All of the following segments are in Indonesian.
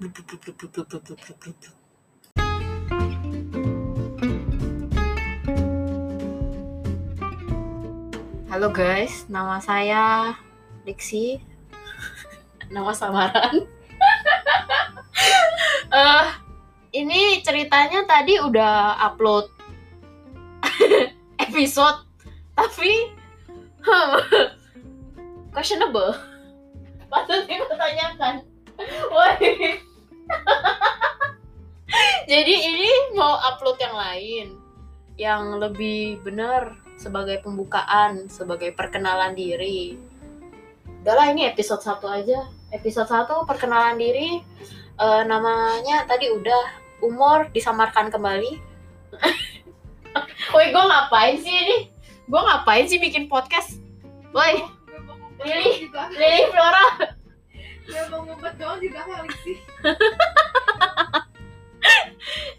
Halo guys, nama saya Dixie. nama samaran. Eh, ini ceritanya tadi udah upload episode, tapi questionable. Patut upload yang lain yang lebih benar sebagai pembukaan, sebagai perkenalan diri. Udahlah ini episode satu aja. Episode satu perkenalan diri. Eh, namanya tadi udah umur disamarkan kembali. Woi, gue ngapain sih ini? Gue ngapain sih bikin podcast? Woi, Lili, Lili Flora. Ya mau ngumpet doang juga kali sih.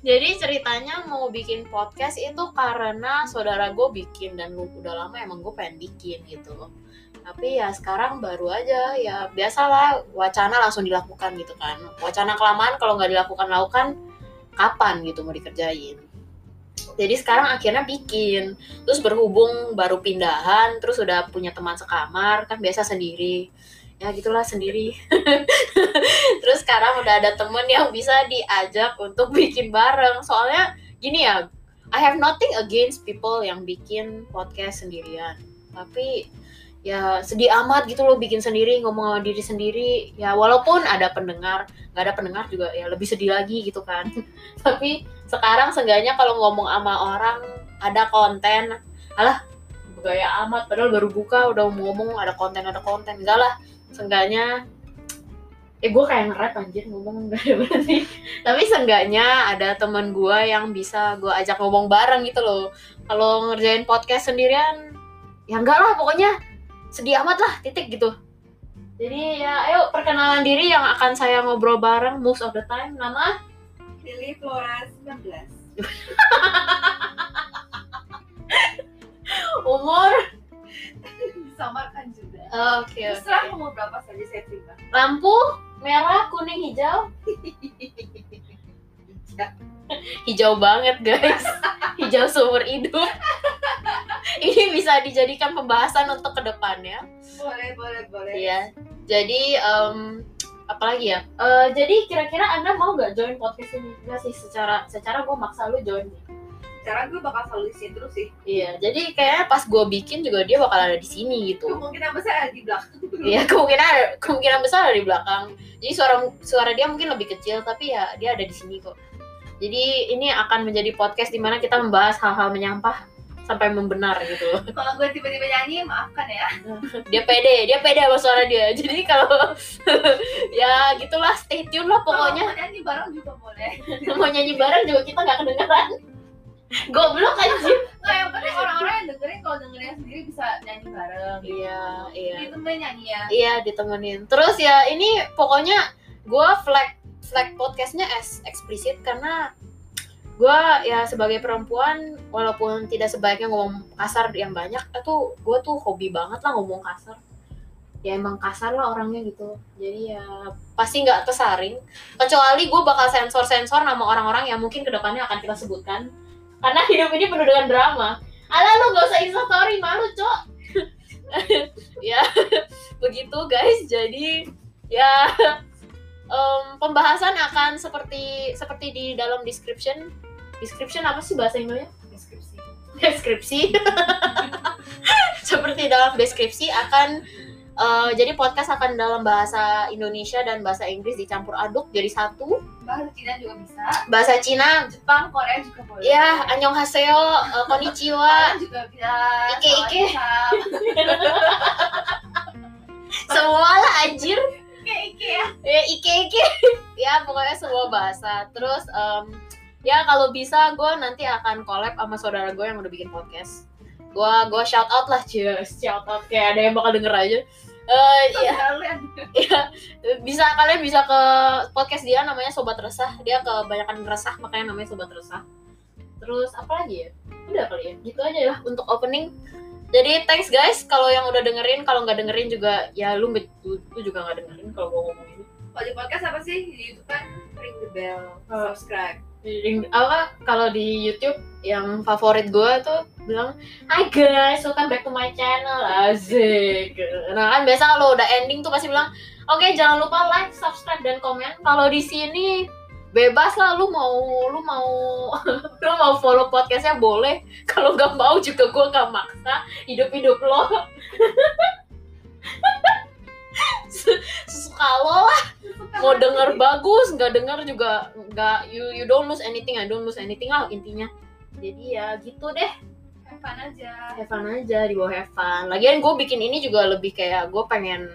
Jadi ceritanya mau bikin podcast itu karena saudara gue bikin dan udah lama emang gue pengen bikin gitu. Tapi ya sekarang baru aja ya biasalah wacana langsung dilakukan gitu kan. Wacana kelamaan kalau nggak dilakukan lakukan kapan gitu mau dikerjain. Jadi sekarang akhirnya bikin. Terus berhubung baru pindahan, terus udah punya teman sekamar kan biasa sendiri. Ya gitulah sendiri. terus sekarang udah ada temen yang bisa diajak untuk bikin bareng. Soalnya gini ya I have nothing against people yang bikin podcast sendirian. Tapi ya sedih amat gitu loh bikin sendiri ngomong sama diri sendiri. Ya walaupun ada pendengar nggak ada pendengar juga ya lebih sedih lagi gitu kan. Tapi sekarang seenggaknya kalau ngomong sama orang ada konten. Alah gaya amat padahal baru buka udah ngomong ada konten ada konten. Enggak lah seenggaknya eh gue kayak nge-rap anjir ngomong enggak ada berarti. Tapi seenggaknya ada teman gue yang bisa gue ajak ngomong bareng gitu loh. Kalau ngerjain podcast sendirian ya enggak lah pokoknya sedih amat lah titik gitu. Jadi ya ayo perkenalan diri yang akan saya ngobrol bareng most of the time. Nama? Lili Flora 19. umur Disamarkan juga. oke Terserah umur berapa saja saya terima. lampu merah kuning hijau hijau banget guys hijau seumur hidup ini bisa dijadikan pembahasan untuk ke depannya Boleh, boleh, boleh. Iya. Jadi em apa lagi ya? Eh, jadi kira-kira anda mau nggak join podcast ini? Enggak sih, secara secara gue maksa lu join. Sekarang gue bakal selalu di sini terus sih. Iya. Jadi kayaknya pas gue bikin juga dia bakal ada di sini gitu. Kemungkinan besar ada di belakang. Iya kemungkinan kemungkinan besar ada di belakang. Jadi suara suara dia mungkin lebih kecil tapi ya dia ada di sini kok. Jadi ini akan menjadi podcast di mana kita membahas hal-hal menyampah sampai membenar gitu. Kalau gue tiba-tiba nyanyi, maafkan ya. Dia pede, dia pede sama suara dia. Jadi kalau ya gitulah stay tune lah pokoknya. Kalau mau nyanyi bareng juga boleh. mau nyanyi bareng juga kita nggak kedengeran goblok anjir Nggak, yang penting orang-orang yang dengerin kalau dengerin sendiri bisa nyanyi bareng. iya iya. Itu main nyanyi ya. iya ditemenin. Terus ya ini pokoknya gue flag flag podcastnya as eksplisit karena gue ya sebagai perempuan walaupun tidak sebaiknya ngomong kasar yang banyak itu gue tuh hobi banget lah ngomong kasar. Ya emang kasar lah orangnya gitu. Jadi ya pasti nggak tersaring kecuali gue bakal sensor sensor nama orang-orang yang mungkin ke depannya akan kita sebutkan karena hidup ini penuh dengan drama. Alah lu gak usah instastory malu cok. Ya begitu guys. Jadi ya em, pembahasan akan seperti seperti di dalam description. Description apa sih bahasa Indonya? Deskripsi. deskripsi. Seperti dalam deskripsi akan eh, jadi podcast akan dalam bahasa Indonesia dan bahasa Inggris dicampur aduk jadi satu. Bahasa Cina juga bisa. bahasa Cina. Jepang, Korea juga boleh. ya annyeonghaseyo eh, konnichiwa. Juga bisa. Ike, Ike. Semua lah anjir. Ike, Ike ya. ya ike ike. Ya pokoknya semua bahasa. Terus em, ya kalau bisa gue nanti akan collab sama saudara gue yang udah bikin podcast. Gue gue shout out lah cheers shout out. Kayak ada yang bakal denger aja Eh iya. iya. Bisa kalian bisa ke podcast dia namanya sobat resah. Dia kebanyakan resah makanya namanya sobat resah. Terus apa lagi ya? Udah kali ya? Gitu aja lah untuk opening. Jadi thanks guys. Kalau yang udah dengerin kalau nggak dengerin juga ya lu, lu, juga nggak dengerin kalau gue ngomong ini Kalau di podcast apa sih? Di YouTube kan ring the bell, Oh. subscribe. Ring- apa? Kalau di YouTube yang favorit gue tuh bilang Hi guys, welcome back to my channel. Asik. Nah kan biasa lo udah ending tuh pasti bilang Oke jangan lupa like, subscribe, dan komen. Kalau di sini bebas lah lu mau lu mau lu mau follow podcastnya boleh. Kalau nggak mau juga gue nggak maksa hidup hidup lo. Sesuka lo lah. Mau denger bagus nggak denger juga nggak you you don't lose anything I don't lose anything lah intinya. Jadi ya gitu deh Have fun aja. have fun aja di bawah have fun. Lagian gue bikin ini juga lebih kayak gue pengen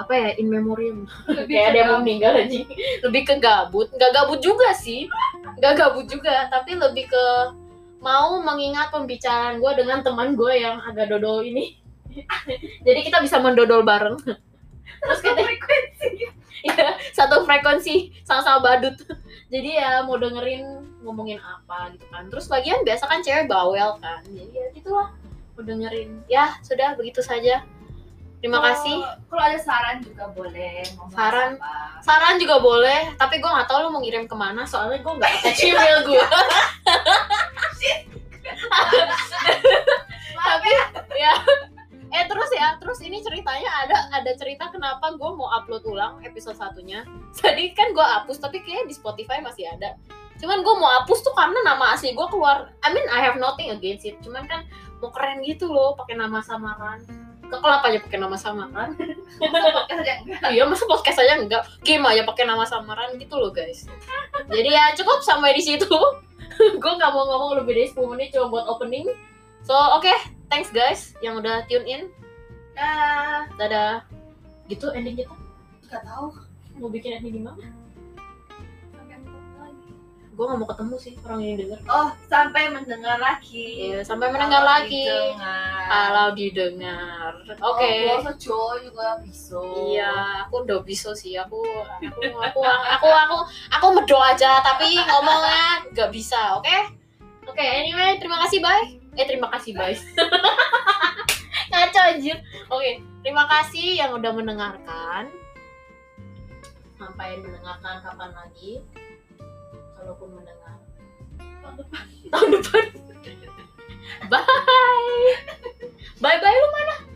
apa ya in memoriam. Kayak ada yang mau meninggal aja. Lebih ke gabut. Nggak gabut juga sih. Nggak gabut juga. Tapi lebih ke mau mengingat pembicaraan gue dengan teman gue yang agak dodol ini. Jadi kita bisa mendodol bareng. Terus kita frekuensi. ya satu frekuensi sama-sama badut jadi ya mau dengerin ngomongin apa gitu kan terus bagian biasa kan cewek bawel kan jadi ya gitulah mau dengerin ya sudah begitu saja terima Kalau- kasih Kalau ada saran juga boleh. Saran? apa. saran juga boleh tapi gue nggak tahu lu mau ngirim ke mana soalnya gue nggak attach email gue ini ceritanya ada ada cerita kenapa gue mau upload ulang episode satunya. Tadi kan gue hapus tapi kayaknya di Spotify masih ada. Cuman gue mau hapus tuh karena nama asli gue keluar I mean I have nothing against it. Cuman kan mau keren gitu loh pakai nama samaran. Kekelap aja pakai nama samaran? Iya masa podcast aja enggak? Game aja pakai nama samaran gitu loh guys. Jadi ya cukup sampai di situ. Gue nggak mau ngomong lebih dari 10 menit cuma buat opening. So oke. Thanks guys yang udah tune in Dah. dadah gitu ending kita Gak tahu. mau bikin ending di mana gue nggak mau ketemu sih orang yang denger Oh, sampai mendengar lagi. Iya, sampai mendengar Kalau lagi didengar. kalau didengar oke Oh, kalau cowok juga bisa. Iya, aku udah bisa sih. Aku aku aku aku aku aku medo aja tapi ngomongnya nggak bisa, oke? Oke, anyway, terima kasih, bye. Eh, terima kasih, bye. ngaco anjir. Oke okay, terima kasih yang udah mendengarkan. Sampai mendengarkan kapan lagi? Kalaupun mendengar. Tahun depan. Tahun depan. Bye. Bye bye lu mana